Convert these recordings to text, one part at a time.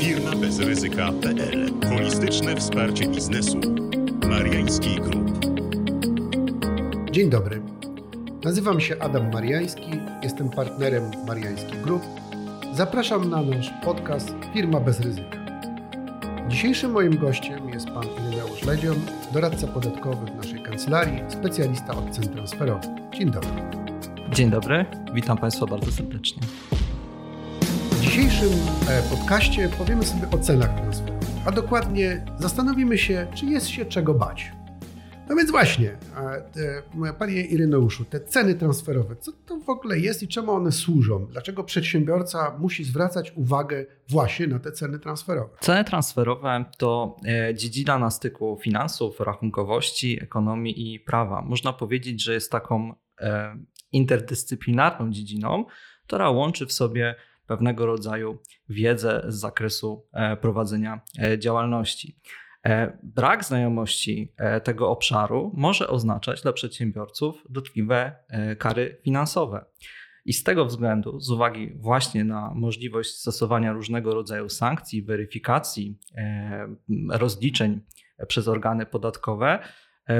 Firma bez ryzyka.pl. Holistyczne wsparcie biznesu. Mariański Group. Dzień dobry. Nazywam się Adam Mariański, jestem partnerem Mariański Group. Zapraszam na nasz podcast Firma bez ryzyka. Dzisiejszym moim gościem jest pan Ireneusz Ledzion, doradca podatkowy w naszej kancelarii, specjalista od cen transferowych. Dzień dobry. Dzień dobry, witam Państwa bardzo serdecznie. Dzisiejszym e, podcaście powiemy sobie o cenach transferowych, a dokładnie zastanowimy się, czy jest się czego bać. No więc właśnie, panie Ireneuszu, te ceny transferowe, co to w ogóle jest i czemu one służą? Dlaczego przedsiębiorca musi zwracać uwagę właśnie na te ceny transferowe? Ceny transferowe to e, dziedzina na styku finansów, rachunkowości, ekonomii i prawa. Można powiedzieć, że jest taką e, interdyscyplinarną dziedziną, która łączy w sobie pewnego rodzaju wiedzę z zakresu prowadzenia działalności. E, brak znajomości e, tego obszaru może oznaczać dla przedsiębiorców dotkliwe e, kary finansowe. I z tego względu, z uwagi właśnie na możliwość stosowania różnego rodzaju sankcji, weryfikacji, rozliczeń przez organy podatkowe,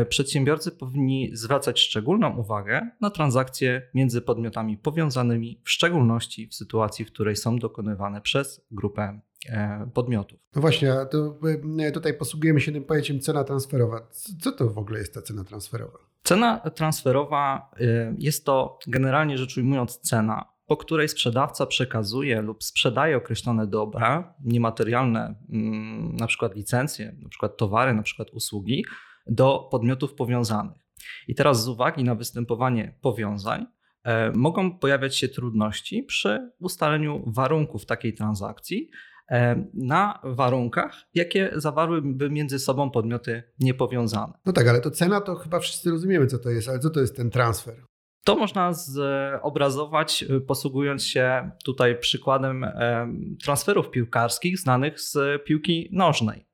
przedsiębiorcy powinni zwracać szczególną uwagę na transakcje między podmiotami powiązanymi, w szczególności w sytuacji, w której są dokonywane przez grupę E, podmiotów. No właśnie, to e, tutaj posługujemy się tym pojęciem cena transferowa. Co to w ogóle jest ta cena transferowa? Cena transferowa e, jest to generalnie rzecz ujmując cena, po której sprzedawca przekazuje lub sprzedaje określone dobra, niematerialne, mm, na przykład licencje, na przykład towary, na przykład usługi, do podmiotów powiązanych. I teraz z uwagi na występowanie powiązań, mogą pojawiać się trudności przy ustaleniu warunków takiej transakcji, E, na warunkach, jakie zawarłyby między sobą podmioty niepowiązane. No tak, ale to cena to chyba wszyscy rozumiemy, co to jest, ale co to jest ten transfer? To można zobrazować, e, posługując się tutaj przykładem e, transferów piłkarskich znanych z piłki nożnej.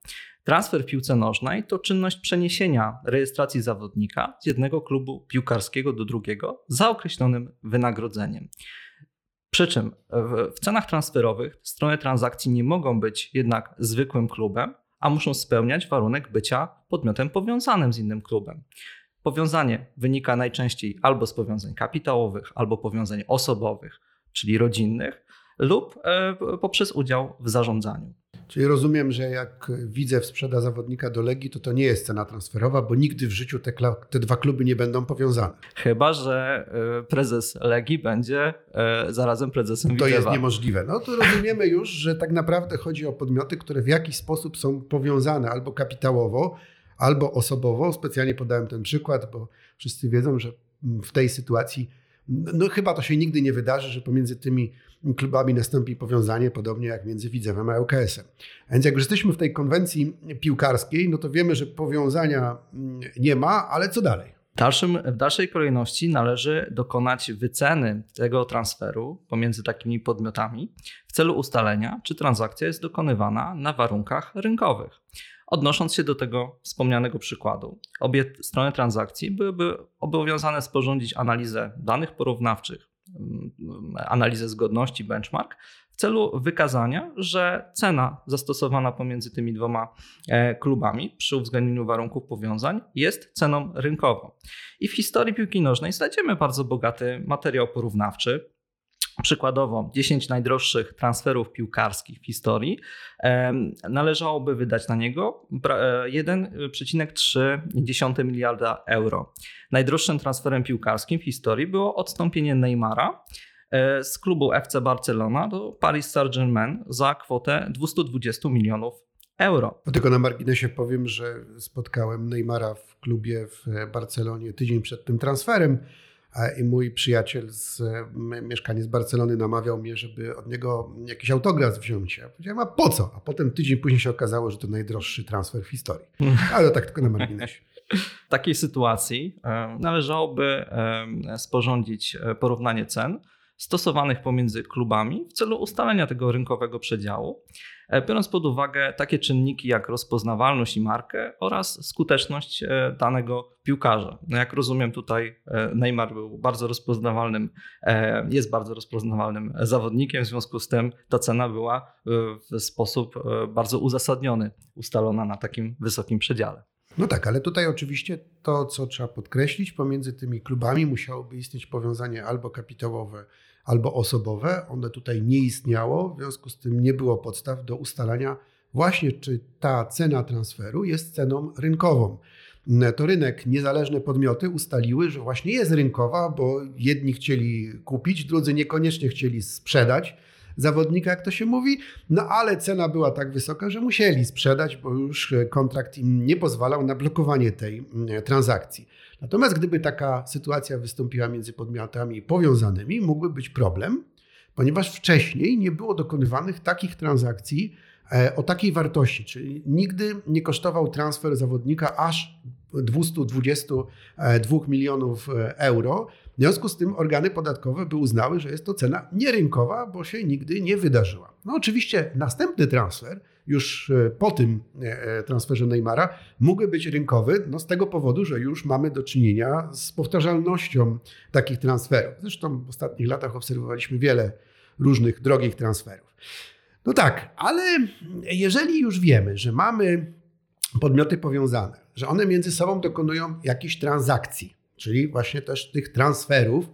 Transfer w piłce nożnej to czynność przeniesienia rejestracji zawodnika z jednego klubu piłkarskiego do drugiego za określonym wynagrodzeniem. Przy czym w cenach transferowych strony transakcji nie mogą być jednak zwykłym klubem, a muszą spełniać warunek bycia podmiotem powiązanym z innym klubem. Powiązanie wynika najczęściej albo z powiązań kapitałowych, albo powiązań osobowych, czyli rodzinnych, lub e, poprzez udział w zarządzaniu. Czyli rozumiem, że jak widzę sprzeda zawodnika do Legii, to to nie jest cena transferowa, bo nigdy w życiu te, te dwa kluby nie będą powiązane. Chyba, że e, prezes Legii będzie e, zarazem prezesem To Widzewa. jest niemożliwe. No to rozumiemy już, że tak naprawdę chodzi o podmioty, które w jakiś sposób są powiązane albo kapitałowo, albo osobowo. Specjalnie podałem ten przykład, bo wszyscy wiedzą, że w tej sytuacji no chyba to się nigdy nie wydarzy, że pomiędzy tymi klubami nastąpi powiązanie, podobnie jak między Widzewem a ŁKS-em. Więc jak już jesteśmy w tej konwencji piłkarskiej, no to wiemy, że powiązania mm, nie ma, ale co dalej? Dalszym, w dalszej kolejności należy dokonać wyceny tego transferu pomiędzy takimi podmiotami w celu ustalenia, czy transakcja jest dokonywana na warunkach rynkowych. Odnosząc się do tego wspomnianego przykładu, obie strony transakcji byłyby obowiązane sporządzić analizę danych porównawczych, mm, analizę zgodności benchmark w celu wykazania, że cena zastosowana pomiędzy tymi dwoma e, klubami przy uwzględnieniu warunków powiązań jest ceną rynkową. I w historii piłki nożnej znajdziemy bardzo bogaty materiał porównawczy, Przykładowo 10 najdroższych transferów piłkarskich w historii należałoby wydać na niego 1,3 miliarda euro. Najdroższym transferem piłkarskim w historii było odstąpienie Neymara e, z klubu FC Barcelona do Paris Saint-Germain za kwotę 220 milionów euro. No tylko na marginesie powiem, że spotkałem Neymara w klubie w Barcelonie tydzień przed tym transferem. I mój przyjaciel z mieszkanie z Barcelony namawiał mnie, żeby od niego jakiś autograf wziąć. Ja powiedziałem, a po co? A potem tydzień później się okazało, że to najdroższy transfer w historii. Ale tak tylko na marginesie. W takiej sytuacji należałoby sporządzić e, porównanie cen stosowanych pomiędzy klubami w celu ustalenia tego rynkowego przedziału, e, biorąc pod uwagę takie czynniki jak rozpoznawalność i markę oraz skuteczność e, danego piłkarza. No jak rozumiem, tutaj e, Neymar był bardzo rozpoznawalnym, jest bardzo rozpoznawalnym zawodnikiem, w związku z tym ta cena była w sposób bardzo uzasadniony ustalona na takim wysokim przedziale. No tak, ale tutaj oczywiście to, co trzeba podkreślić, pomiędzy tymi klubami musiałoby istnieć powiązanie albo kapitałowe, albo osobowe. One tutaj nie istniało, w związku z tym nie było podstaw do ustalania właśnie, czy ta cena transferu jest ceną rynkową. To rynek, niezależne podmioty ustaliły, że właśnie jest rynkowa, bo jedni chcieli kupić, drudzy niekoniecznie chcieli sprzedać zawodnika, jak to się mówi, no ale cena była tak wysoka, że musieli sprzedać, bo już kontrakt im nie pozwalał na blokowanie tej mm, transakcji. Natomiast gdyby taka sytuacja wystąpiła między podmiotami powiązanymi, mógłby być problem, ponieważ wcześniej nie było dokonywanych takich transakcji e, o takiej wartości, czyli nigdy nie kosztował transfer zawodnika aż 222 milionów e, euro. W związku z tym organy podatkowe by uznały, że jest to cena nierynkowa, bo się nigdy nie wydarzyła. No oczywiście następny transfer, już e, po tym e, transferze Neymara, mógłby być rynkowy, no z tego powodu, że już mamy do czynienia z powtarzalnością takich transferów. Zresztą w ostatnich latach obserwowaliśmy wiele różnych drogich transferów. No tak, ale jeżeli już wiemy, że mamy podmioty powiązane, że one między sobą dokonują jakichś transakcji, czyli właśnie też tych transferów,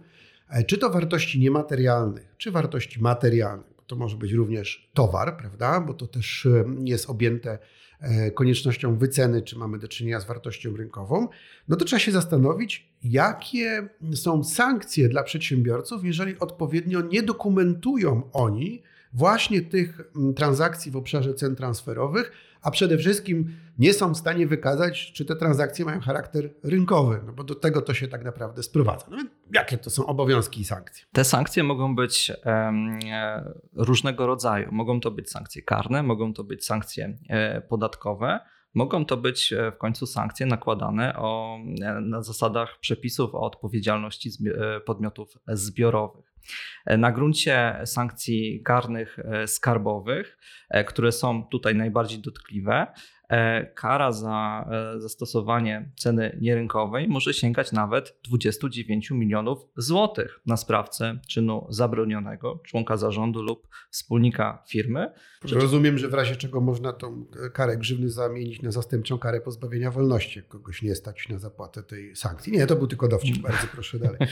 e, czy to wartości niematerialnych, czy wartości materialnych. To może być również towar, prawda? Bo to też e, jest objęte e, koniecznością wyceny, czy mamy do czynienia z wartością rynkową, no to trzeba się zastanowić, jakie są sankcje dla przedsiębiorców, jeżeli odpowiednio nie dokumentują oni właśnie tych transakcji w obszarze cen transferowych, a przede wszystkim nie są w stanie wykazać, czy te transakcje mają charakter rynkowy, no bo do tego to się tak naprawdę sprowadza. No, jakie to są obowiązki i sankcje? Te sankcje mogą być um, różnego rodzaju. Mogą to być sankcje karne, mogą to być sankcje e, podatkowe. Mogą to być e, w końcu sankcje nakładane o, na zasadach przepisów o odpowiedzialności podmiotów zbiorowych. Na gruncie sankcji karnych skarbowych, które są tutaj najbardziej dotkliwe, E, kara za e, zastosowanie ceny nierynkowej może sięgać nawet 29 milionów złotych na sprawcę czynu zabronionego, członka zarządu lub wspólnika firmy. Rozumiem, że w razie czego można tą karę grzywny zamienić na zastępczą karę pozbawienia wolności, jak kogoś nie stać na zapłatę tej sankcji. Nie, to był tylko dowcip, bardzo proszę dalej.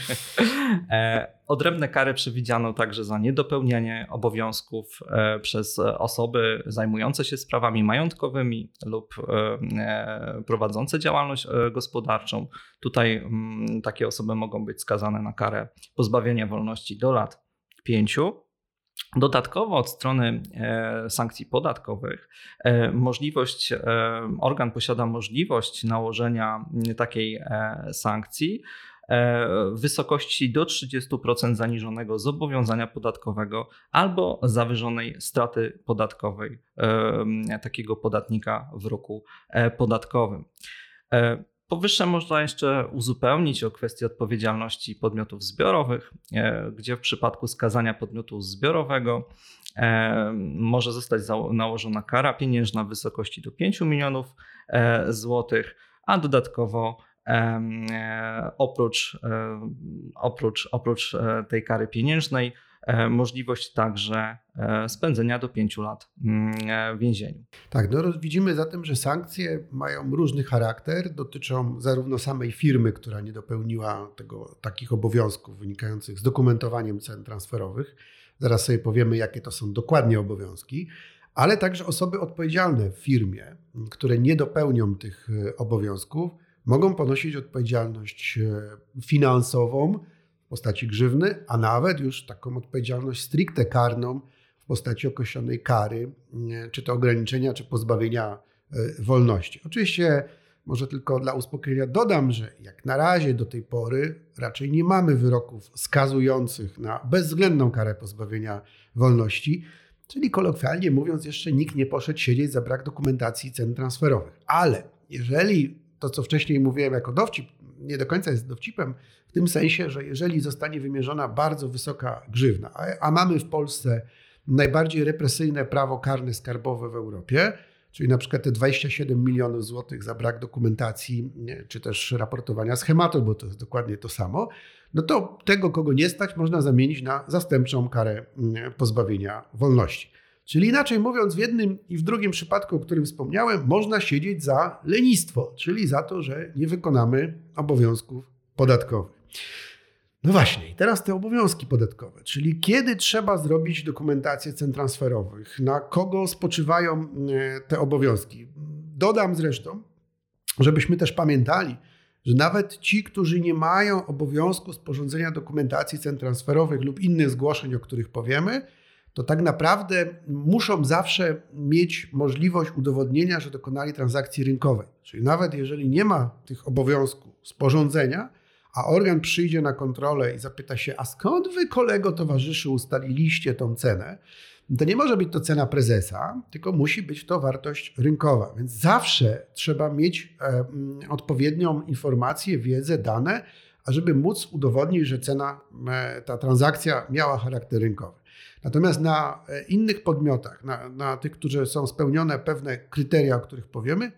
E, odrębne kary przewidziano także za niedopełnianie obowiązków przez osoby zajmujące się sprawami majątkowymi, lub e, e, prowadzące działalność e, gospodarczą. Tutaj mm, takie osoby mogą być skazane na karę pozbawienia wolności do lat pięciu. Dodatkowo od strony sankcji podatkowych możliwość, organ posiada możliwość nałożenia takiej sankcji w wysokości do 30% zaniżonego zobowiązania podatkowego albo zawyżonej straty podatkowej e, takiego podatnika w roku e, podatkowym. Powyższe można jeszcze uzupełnić o kwestię odpowiedzialności podmiotów zbiorowych, gdzie w przypadku skazania podmiotu zbiorowego może zostać nałożona kara pieniężna w wysokości do 5 milionów złotych, a dodatkowo E, oprócz, e, oprócz, oprócz e, tej kary pieniężnej, możliwość także spędzenia do pięciu lat mm, w więzieniu. Tak, no widzimy zatem, że sankcje mają różny charakter, dotyczą zarówno samej firmy, która nie dopełniła tego, takich obowiązków wynikających z dokumentowaniem cen transferowych. Zaraz sobie powiemy, jakie to są dokładnie obowiązki, ale także osoby odpowiedzialne w firmie, które nie dopełnią tych obowiązków mogą ponosić odpowiedzialność e, finansową w postaci grzywny, a nawet już taką odpowiedzialność stricte karną w postaci określonej kary, czy to ograniczenia, czy pozbawienia e, wolności. Oczywiście może tylko dla uspokojenia dodam, że jak na razie do tej pory raczej nie mamy wyroków skazujących na bezwzględną karę pozbawienia wolności, czyli kolokwialnie mówiąc, jeszcze nikt nie poszedł siedzieć za brak dokumentacji cen transferowych. Ale jeżeli to, co wcześniej mówiłem jako dowcip, nie do końca jest dowcipem, w tym sensie, że jeżeli zostanie wymierzona bardzo wysoka grzywna, a, a mamy w Polsce najbardziej represyjne prawo karne skarbowe w Europie, czyli na przykład te 27 milionów złotych za brak dokumentacji, czy też raportowania schematu, bo to jest dokładnie to samo, no to tego, kogo nie stać, można zamienić na zastępczą karę pozbawienia wolności. Czyli inaczej mówiąc, w jednym i w drugim przypadku, o którym wspomniałem, można siedzieć za lenistwo, czyli za to, że nie wykonamy obowiązków podatkowych. No właśnie, teraz te obowiązki podatkowe, czyli kiedy trzeba zrobić dokumentację cen transferowych, na kogo spoczywają e, te obowiązki. Dodam zresztą, żebyśmy też pamiętali, że nawet ci, którzy nie mają obowiązku sporządzenia dokumentacji cen transferowych lub innych zgłoszeń, o których powiemy, to tak naprawdę muszą zawsze mieć możliwość udowodnienia, że dokonali transakcji rynkowej. Czyli nawet jeżeli nie ma tych obowiązków sporządzenia, a organ przyjdzie na kontrolę i zapyta się, a skąd wy kolego towarzyszy ustaliliście tą cenę, to nie może być to cena prezesa, tylko musi być to wartość rynkowa. Więc zawsze trzeba mieć e, odpowiednią informację, wiedzę, dane, ażeby móc udowodnić, że cena, e, ta transakcja miała charakter rynkowy. Natomiast na e, innych podmiotach, na, na tych, którzy są spełnione pewne kryteria, o których powiemy,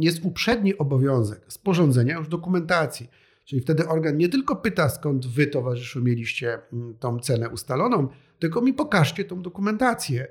jest uprzedni obowiązek sporządzenia już dokumentacji Czyli wtedy organ nie tylko pyta, skąd wy, towarzyszu, mieliście mm, tą cenę ustaloną, tylko mi pokażcie tą dokumentację,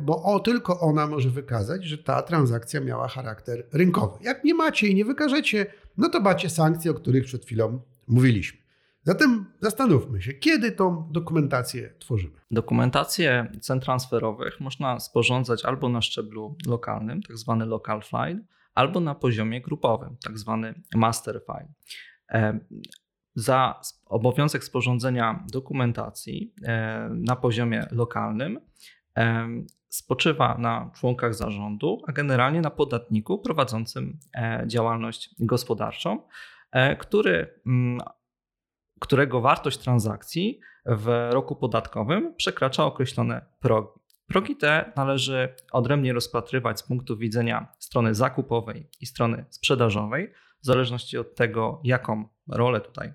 bo o, tylko ona może wykazać, że ta transakcja miała charakter rynkowy. Jak nie macie i nie wykażecie, no to macie sankcje, o których przed chwilą mówiliśmy. Zatem zastanówmy się, kiedy tą dokumentację tworzymy. Dokumentację cen transferowych można sporządzać albo na szczeblu lokalnym, tak zwany local file, albo na poziomie grupowym, tak zwany master file. E, za obowiązek sporządzenia dokumentacji e, na poziomie lokalnym e, spoczywa na członkach zarządu, a generalnie na podatniku prowadzącym działalność gospodarczą, który, mm, którego wartość transakcji w roku podatkowym przekracza określone progi. Progi te należy odrębnie rozpatrywać z punktu widzenia strony zakupowej i strony sprzedażowej, w zależności od tego, jaką rolę tutaj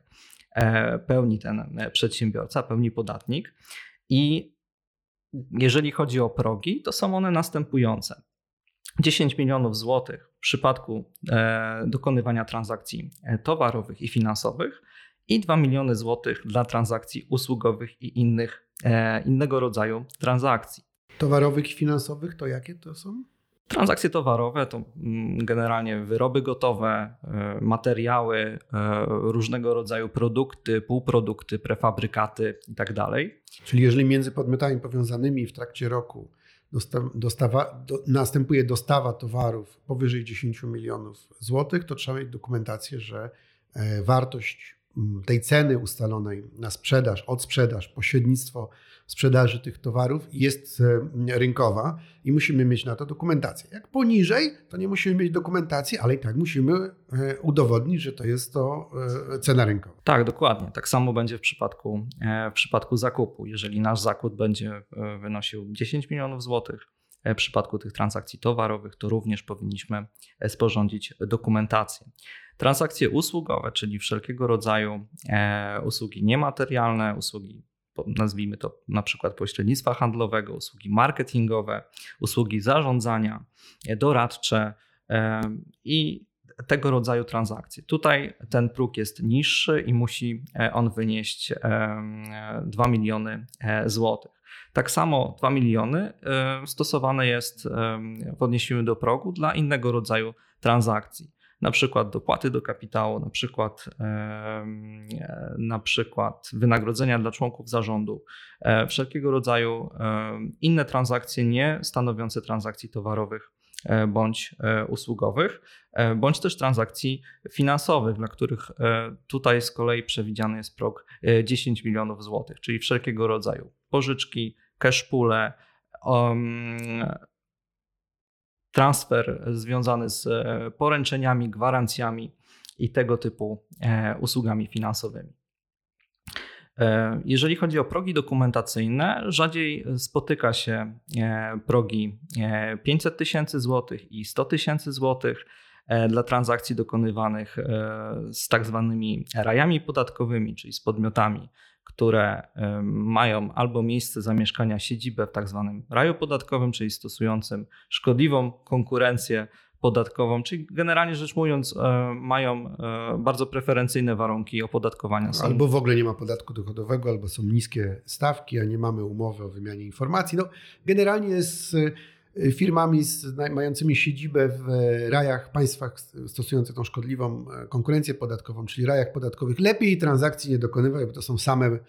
e, pełni ten e, przedsiębiorca, pełni podatnik. I jeżeli chodzi o progi, to są one następujące. 10 milionów złotych w przypadku e, dokonywania transakcji towarowych i finansowych i 2 miliony złotych dla transakcji usługowych i innych, innego rodzaju transakcji. Towarowych i finansowych to jakie to są? Transakcje towarowe to mm, generalnie wyroby gotowe, e, materiały, e, różnego rodzaju produkty, półprodukty, prefabrykaty itd. Tak Czyli jeżeli między podmiotami powiązanymi w trakcie roku dostawa, do, następuje dostawa towarów powyżej 10 milionów złotych, to trzeba mieć dokumentację, że e, wartość tej ceny ustalonej na sprzedaż, odsprzedaż, pośrednictwo sprzedaży tych towarów jest e, rynkowa i musimy mieć na to dokumentację. Jak poniżej, to nie musimy mieć dokumentacji, ale i tak musimy e, udowodnić, że to jest to e, cena rynkowa. Tak, dokładnie. Tak samo będzie w przypadku, w przypadku zakupu. Jeżeli nasz zakup będzie wynosił 10 milionów złotych, w przypadku tych transakcji towarowych, to również powinniśmy sporządzić dokumentację. Transakcje usługowe, czyli wszelkiego rodzaju usługi niematerialne, usługi nazwijmy to na przykład pośrednictwa handlowego, usługi marketingowe, usługi zarządzania, e, doradcze e, i tego rodzaju transakcje. Tutaj ten próg jest niższy i musi e, on wynieść 2 miliony złotych. Tak samo 2 miliony stosowane jest w odniesieniu do progu dla innego rodzaju transakcji na przykład dopłaty do kapitału, na przykład, na przykład wynagrodzenia dla członków zarządu, e, wszelkiego rodzaju inne transakcje nie stanowiące transakcji towarowych e, bądź e, usługowych, bądź też transakcji finansowych, dla których tutaj z kolei przewidziany jest prog 10 milionów złotych, czyli wszelkiego rodzaju pożyczki, cashpule, transfer związany z e, poręczeniami, gwarancjami i tego typu e, usługami finansowymi. E, jeżeli chodzi o progi dokumentacyjne, rzadziej spotyka się progi 500 tysięcy złotych i 100 tysięcy złotych. Dla transakcji dokonywanych z tak zwanymi rajami podatkowymi, czyli z podmiotami, które mają albo miejsce zamieszkania siedzibę w tak zwanym raju podatkowym, czyli stosującym szkodliwą konkurencję podatkową, czyli generalnie rzecz mówiąc, e, mają e, bardzo preferencyjne warunki opodatkowania. Albo w ogóle nie ma podatku dochodowego, albo są niskie stawki, a nie mamy umowy o wymianie informacji. No, generalnie e, firmami z, mającymi siedzibę w rajach, państwach stosujących tą szkodliwą konkurencję podatkową, czyli rajach podatkowych, lepiej transakcji nie dokonywać, bo to są same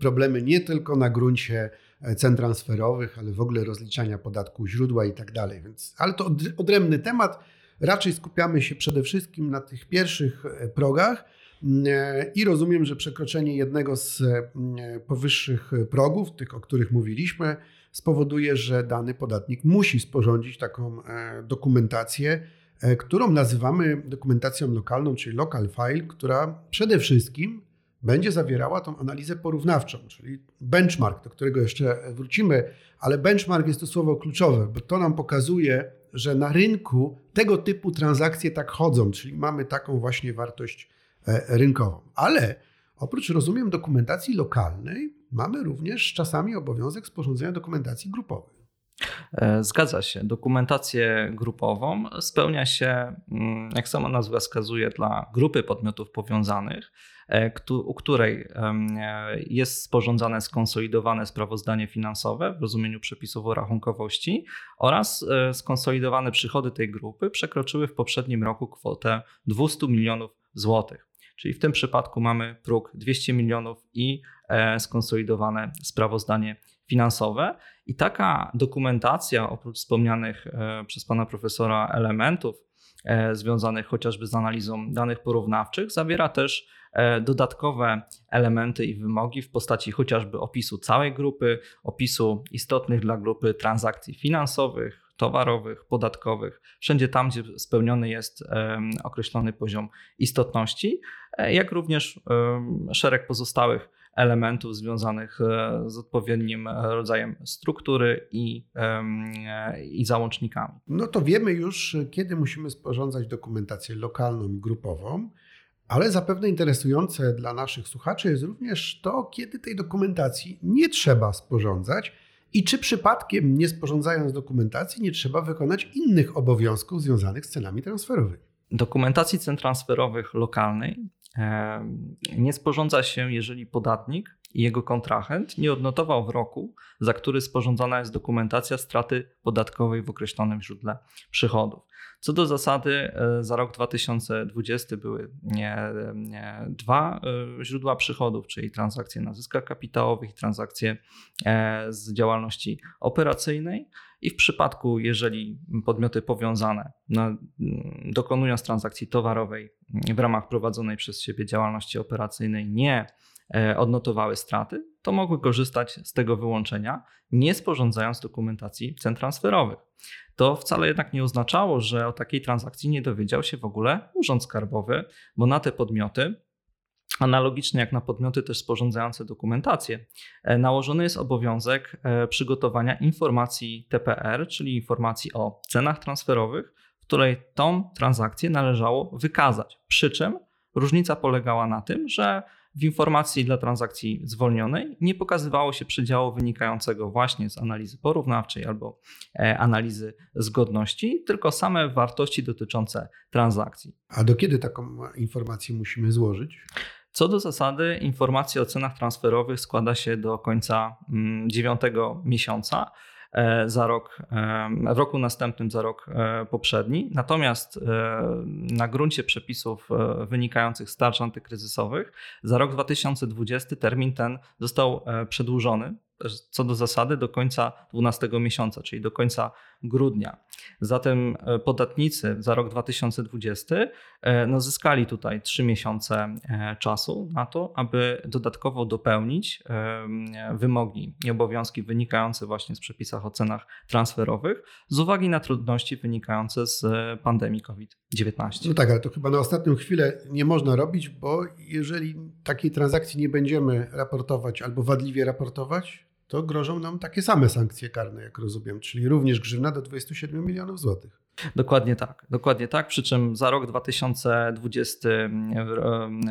problemy nie tylko na gruncie cen transferowych, ale w ogóle rozliczania podatku źródła i tak dalej. Więc, ale to odrębny temat. Raczej skupiamy się przede wszystkim na tych pierwszych e, progach. E, I rozumiem, że przekroczenie jednego z e, powyższych progów, tych, o których mówiliśmy, spowoduje, że dany podatnik musi sporządzić taką dokumentację, którą nazywamy dokumentacją lokalną, czyli local file, która przede wszystkim będzie zawierała tą analizę porównawczą, czyli benchmark, do którego jeszcze wrócimy, ale benchmark jest to słowo kluczowe, bo to nam pokazuje, że na rynku tego typu transakcje tak chodzą, czyli mamy taką właśnie wartość e, rynkową. Ale oprócz, rozumiem, dokumentacji lokalnej, mamy również czasami obowiązek sporządzenia dokumentacji grupowej. E, zgadza się. Dokumentację grupową spełnia się, mm, jak sama nazwa wskazuje, dla grupy podmiotów powiązanych, e, u której jest sporządzane skonsolidowane sprawozdanie finansowe w rozumieniu przepisów o rachunkowości oraz e, skonsolidowane przychody tej grupy przekroczyły w poprzednim roku kwotę 200 milionów złotych. Czyli w tym przypadku mamy próg 200 milionów i skonsolidowane sprawozdanie finansowe. I taka dokumentacja, oprócz wspomnianych e, przez pana profesora elementów e, związanych chociażby z analizą danych porównawczych, zawiera też e, dodatkowe elementy i wymogi w postaci chociażby opisu całej grupy, opisu istotnych dla grupy transakcji finansowych, towarowych, podatkowych, wszędzie tam, gdzie spełniony jest określony poziom istotności, jak również szereg pozostałych elementów związanych e, z odpowiednim rodzajem struktury i, i załącznikami. No to wiemy już, kiedy musimy sporządzać dokumentację lokalną i grupową. Ale zapewne interesujące dla naszych słuchaczy jest również to, kiedy tej dokumentacji nie trzeba sporządzać i czy przypadkiem, nie sporządzając dokumentacji, nie trzeba wykonać innych obowiązków związanych z cenami transferowymi. Dokumentacji cen transferowych lokalnej nie sporządza się, jeżeli podatnik i jego kontrahent nie odnotował w roku, za który sporządzana jest dokumentacja straty podatkowej w określonym źródle przychodów. Co do zasady, e, za rok 2020 były dwa e, źródła przychodów, czyli transakcje na zyskach kapitałowych i transakcje e, z działalności operacyjnej. I w przypadku, jeżeli podmioty powiązane no, dokonując transakcji towarowej w ramach prowadzonej przez siebie działalności operacyjnej nie odnotowały straty, to mogły korzystać z tego wyłączenia, nie sporządzając dokumentacji cen transferowych. To wcale jednak nie oznaczało, że o takiej transakcji nie dowiedział się w ogóle Urząd Skarbowy, bo na te podmioty Analogicznie jak na podmioty też sporządzające dokumentację, e, nałożony jest obowiązek e, przygotowania informacji TPR, czyli informacji o cenach transferowych, w której tą transakcję należało wykazać. Przy czym różnica polegała na tym, że w informacji dla transakcji zwolnionej nie pokazywało się przydziału wynikającego właśnie z analizy porównawczej albo e, analizy zgodności, tylko same wartości dotyczące transakcji. A do kiedy taką informację musimy złożyć? Co do zasady, informacja o cenach transferowych składa się do końca mm, dziewiątego miesiąca za rok, e, w roku następnym za rok e, poprzedni. Natomiast na gruncie przepisów wynikających z tarcz antykryzysowych za rok 2020 termin ten został przedłużony co do zasady do końca 12 miesiąca, czyli do końca grudnia. Zatem e, podatnicy za rok 2020 e, no, zyskali tutaj 3 miesiące e, czasu na to, aby dodatkowo dopełnić wymogi i obowiązki wynikające właśnie z przepisach o cenach transferowych z uwagi na trudności wynikające z pandemii COVID-19. No tak, ale to chyba na ostatnią chwilę nie można robić, bo jeżeli takiej transakcji nie będziemy raportować albo wadliwie raportować, to grożą nam takie same sankcje karne, jak rozumiem, czyli również grzywna do 27 milionów złotych. Dokładnie tak, dokładnie tak. Przy czym za rok 2020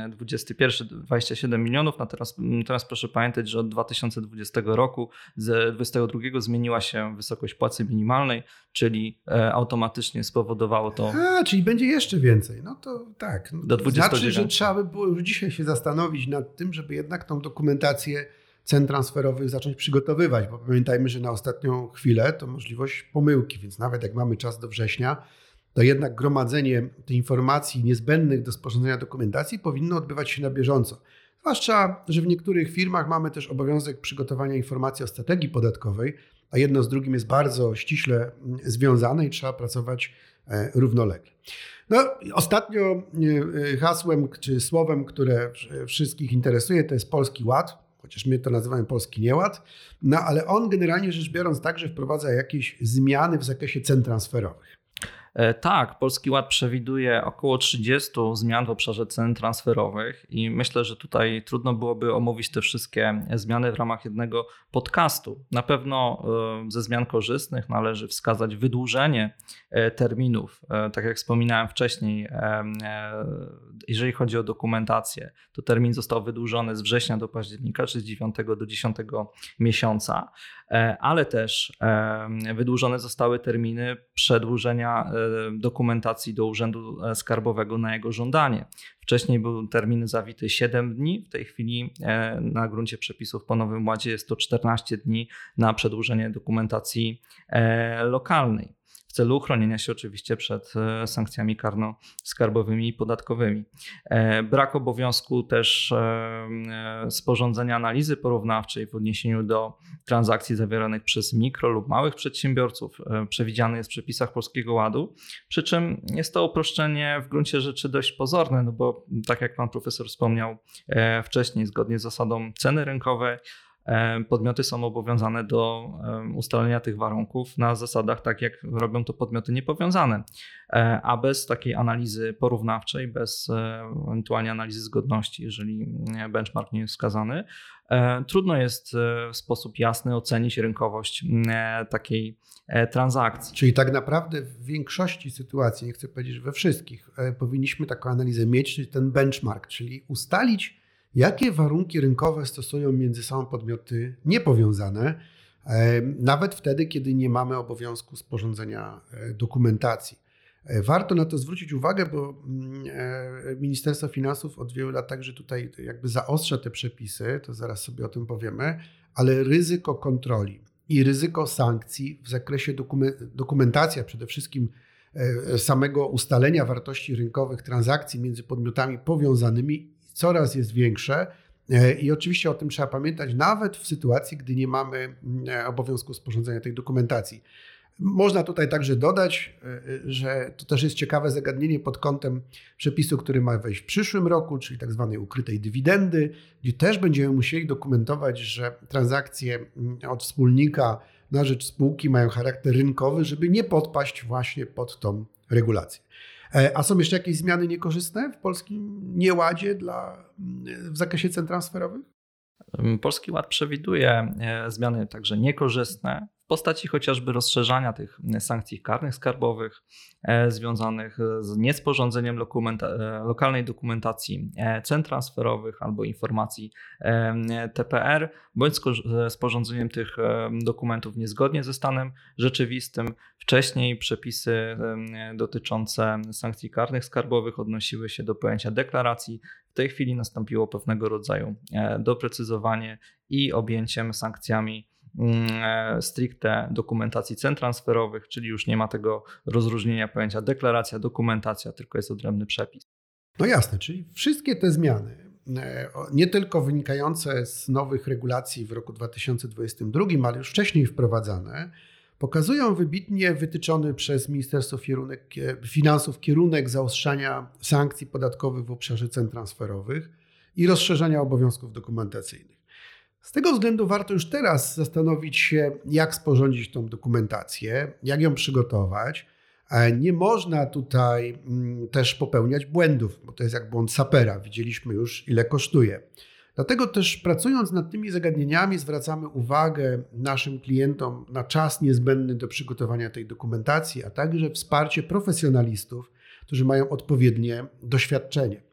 21 27 milionów, natomiast, natomiast proszę pamiętać, że od 2020 roku z 2022 zmieniła się wysokość płacy minimalnej, czyli e, automatycznie spowodowało to. A, czyli będzie jeszcze więcej. No to tak. No, do 29. Znaczy, że trzeba by było już dzisiaj się zastanowić nad tym, żeby jednak tą dokumentację cen transferowych zacząć przygotowywać, bo pamiętajmy, że na ostatnią chwilę to możliwość pomyłki, więc nawet jak mamy czas do września, to jednak gromadzenie tych informacji niezbędnych do sporządzenia dokumentacji powinno odbywać się na bieżąco. Zwłaszcza, że w niektórych firmach mamy też obowiązek przygotowania informacji o strategii podatkowej, a jedno z drugim jest bardzo ściśle mm, związane i trzeba pracować e, równolegle. No, ostatnio e, e, hasłem czy słowem, które wszystkich interesuje, to jest Polski Ład chociaż my to nazywamy polski nieład, no ale on generalnie rzecz biorąc także wprowadza jakieś zmiany w zakresie cen transferowych. E, tak, Polski Ład przewiduje około 30 zmian w obszarze cen transferowych i myślę, że tutaj trudno byłoby omówić te wszystkie zmiany w ramach jednego podcastu. Na pewno e, ze zmian korzystnych należy wskazać wydłużenie e, terminów. Tak jak wspominałem wcześniej, jeżeli chodzi o dokumentację, to termin został wydłużony z września do października, czyli z 9 do 10 miesiąca, ale też wydłużone zostały terminy przedłużenia dokumentacji do Urzędu Skarbowego na jego żądanie. Wcześniej był termin zawity 7 dni, w tej chwili e, na gruncie przepisów po Nowym Ładzie jest to 14 dni na przedłużenie dokumentacji e, lokalnej celu uchronienia się oczywiście przed e, sankcjami karno-skarbowymi i podatkowymi. E, brak obowiązku też e, sporządzenia analizy porównawczej w odniesieniu do transakcji zawieranych przez mikro lub małych przedsiębiorców przewidziany jest w przepisach Polskiego Ładu, przy czym jest to uproszczenie w gruncie rzeczy dość pozorne, no bo tak jak pan profesor wspomniał wcześniej, zgodnie z zasadą ceny rynkowej, podmioty są obowiązane do e, ustalenia tych warunków na zasadach tak, jak robią to podmioty niepowiązane. E, a bez takiej analizy porównawczej, bez ewentualnie analizy zgodności, jeżeli benchmark nie jest wskazany, trudno jest w sposób jasny ocenić rynkowość takiej transakcji. Czyli tak naprawdę w większości sytuacji, nie chcę powiedzieć, że we wszystkich, powinniśmy taką analizę mieć, czyli ten benchmark, czyli ustalić, jakie warunki rynkowe stosują między sobą podmioty niepowiązane, e, nawet wtedy, kiedy nie mamy obowiązku sporządzenia e, dokumentacji. E, warto na to zwrócić uwagę, bo mm, Ministerstwo Finansów od wielu lat także tutaj jakby zaostrza te przepisy, to zaraz sobie o tym powiemy, ale ryzyko kontroli i ryzyko sankcji w zakresie dokumentacji, a przede wszystkim samego ustalenia wartości rynkowych transakcji między podmiotami powiązanymi coraz jest większe. E, I oczywiście o tym trzeba pamiętać, nawet w sytuacji, gdy nie mamy mm, obowiązku sporządzenia tej dokumentacji. Można tutaj także dodać, e, że to też jest ciekawe zagadnienie pod kątem przepisu, który ma wejść w przyszłym roku, czyli tak zwanej ukrytej dywidendy, gdzie też będziemy musieli dokumentować, że transakcje mm, od wspólnika na rzecz spółki mają charakter rynkowy, żeby nie podpaść właśnie pod tą regulację. E, a są jeszcze jakieś zmiany niekorzystne w polskim nieładzie dla, w zakresie cen transferowych? Polski Ład przewiduje e, zmiany także niekorzystne postaci chociażby rozszerzania tych sankcji karnych skarbowych e, związanych z niesporządzeniem dokumenta e, lokalnej dokumentacji cen transferowych albo informacji TPR, bądź sporządzeniem tych dokumentów niezgodnie ze stanem rzeczywistym. Wcześniej przepisy dotyczące sankcji karnych skarbowych odnosiły się do pojęcia deklaracji tej chwili nastąpiło pewnego rodzaju e, doprecyzowanie i objęciem sankcjami e, stricte dokumentacji cen transferowych, czyli już nie ma tego rozróżnienia pojęcia deklaracja, dokumentacja, tylko jest odrębny przepis. No jasne, czyli wszystkie te zmiany, e, nie tylko wynikające z nowych regulacji w roku 2022, ale już wcześniej wprowadzane, pokazują wybitnie wytyczony przez Ministerstwo Finansów kierunek zaostrzania sankcji podatkowych w obszarze cen transferowych i rozszerzenia obowiązków dokumentacyjnych. Z tego względu warto już teraz zastanowić się, jak sporządzić tą dokumentację, jak ją przygotować. Nie można tutaj mm, też popełniać błędów, bo to jest jak błąd sapera. Widzieliśmy już, ile kosztuje. Dlatego też pracując nad tymi zagadnieniami zwracamy uwagę naszym klientom na czas niezbędny do przygotowania tej dokumentacji, a także wsparcie profesjonalistów, którzy mają odpowiednie doświadczenie.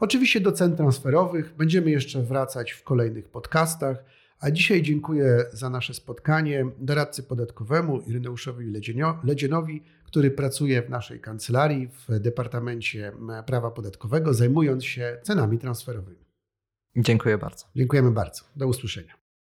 Oczywiście do cen transferowych będziemy jeszcze wracać w kolejnych podcastach, a dzisiaj dziękuję za nasze spotkanie doradcy podatkowemu Ireneuszowi Ledzienowi, który pracuje w naszej kancelarii w Departamencie Prawa Podatkowego, zajmując się cenami transferowymi. Dziękuję bardzo. Dziękujemy bardzo. Do usłyszenia.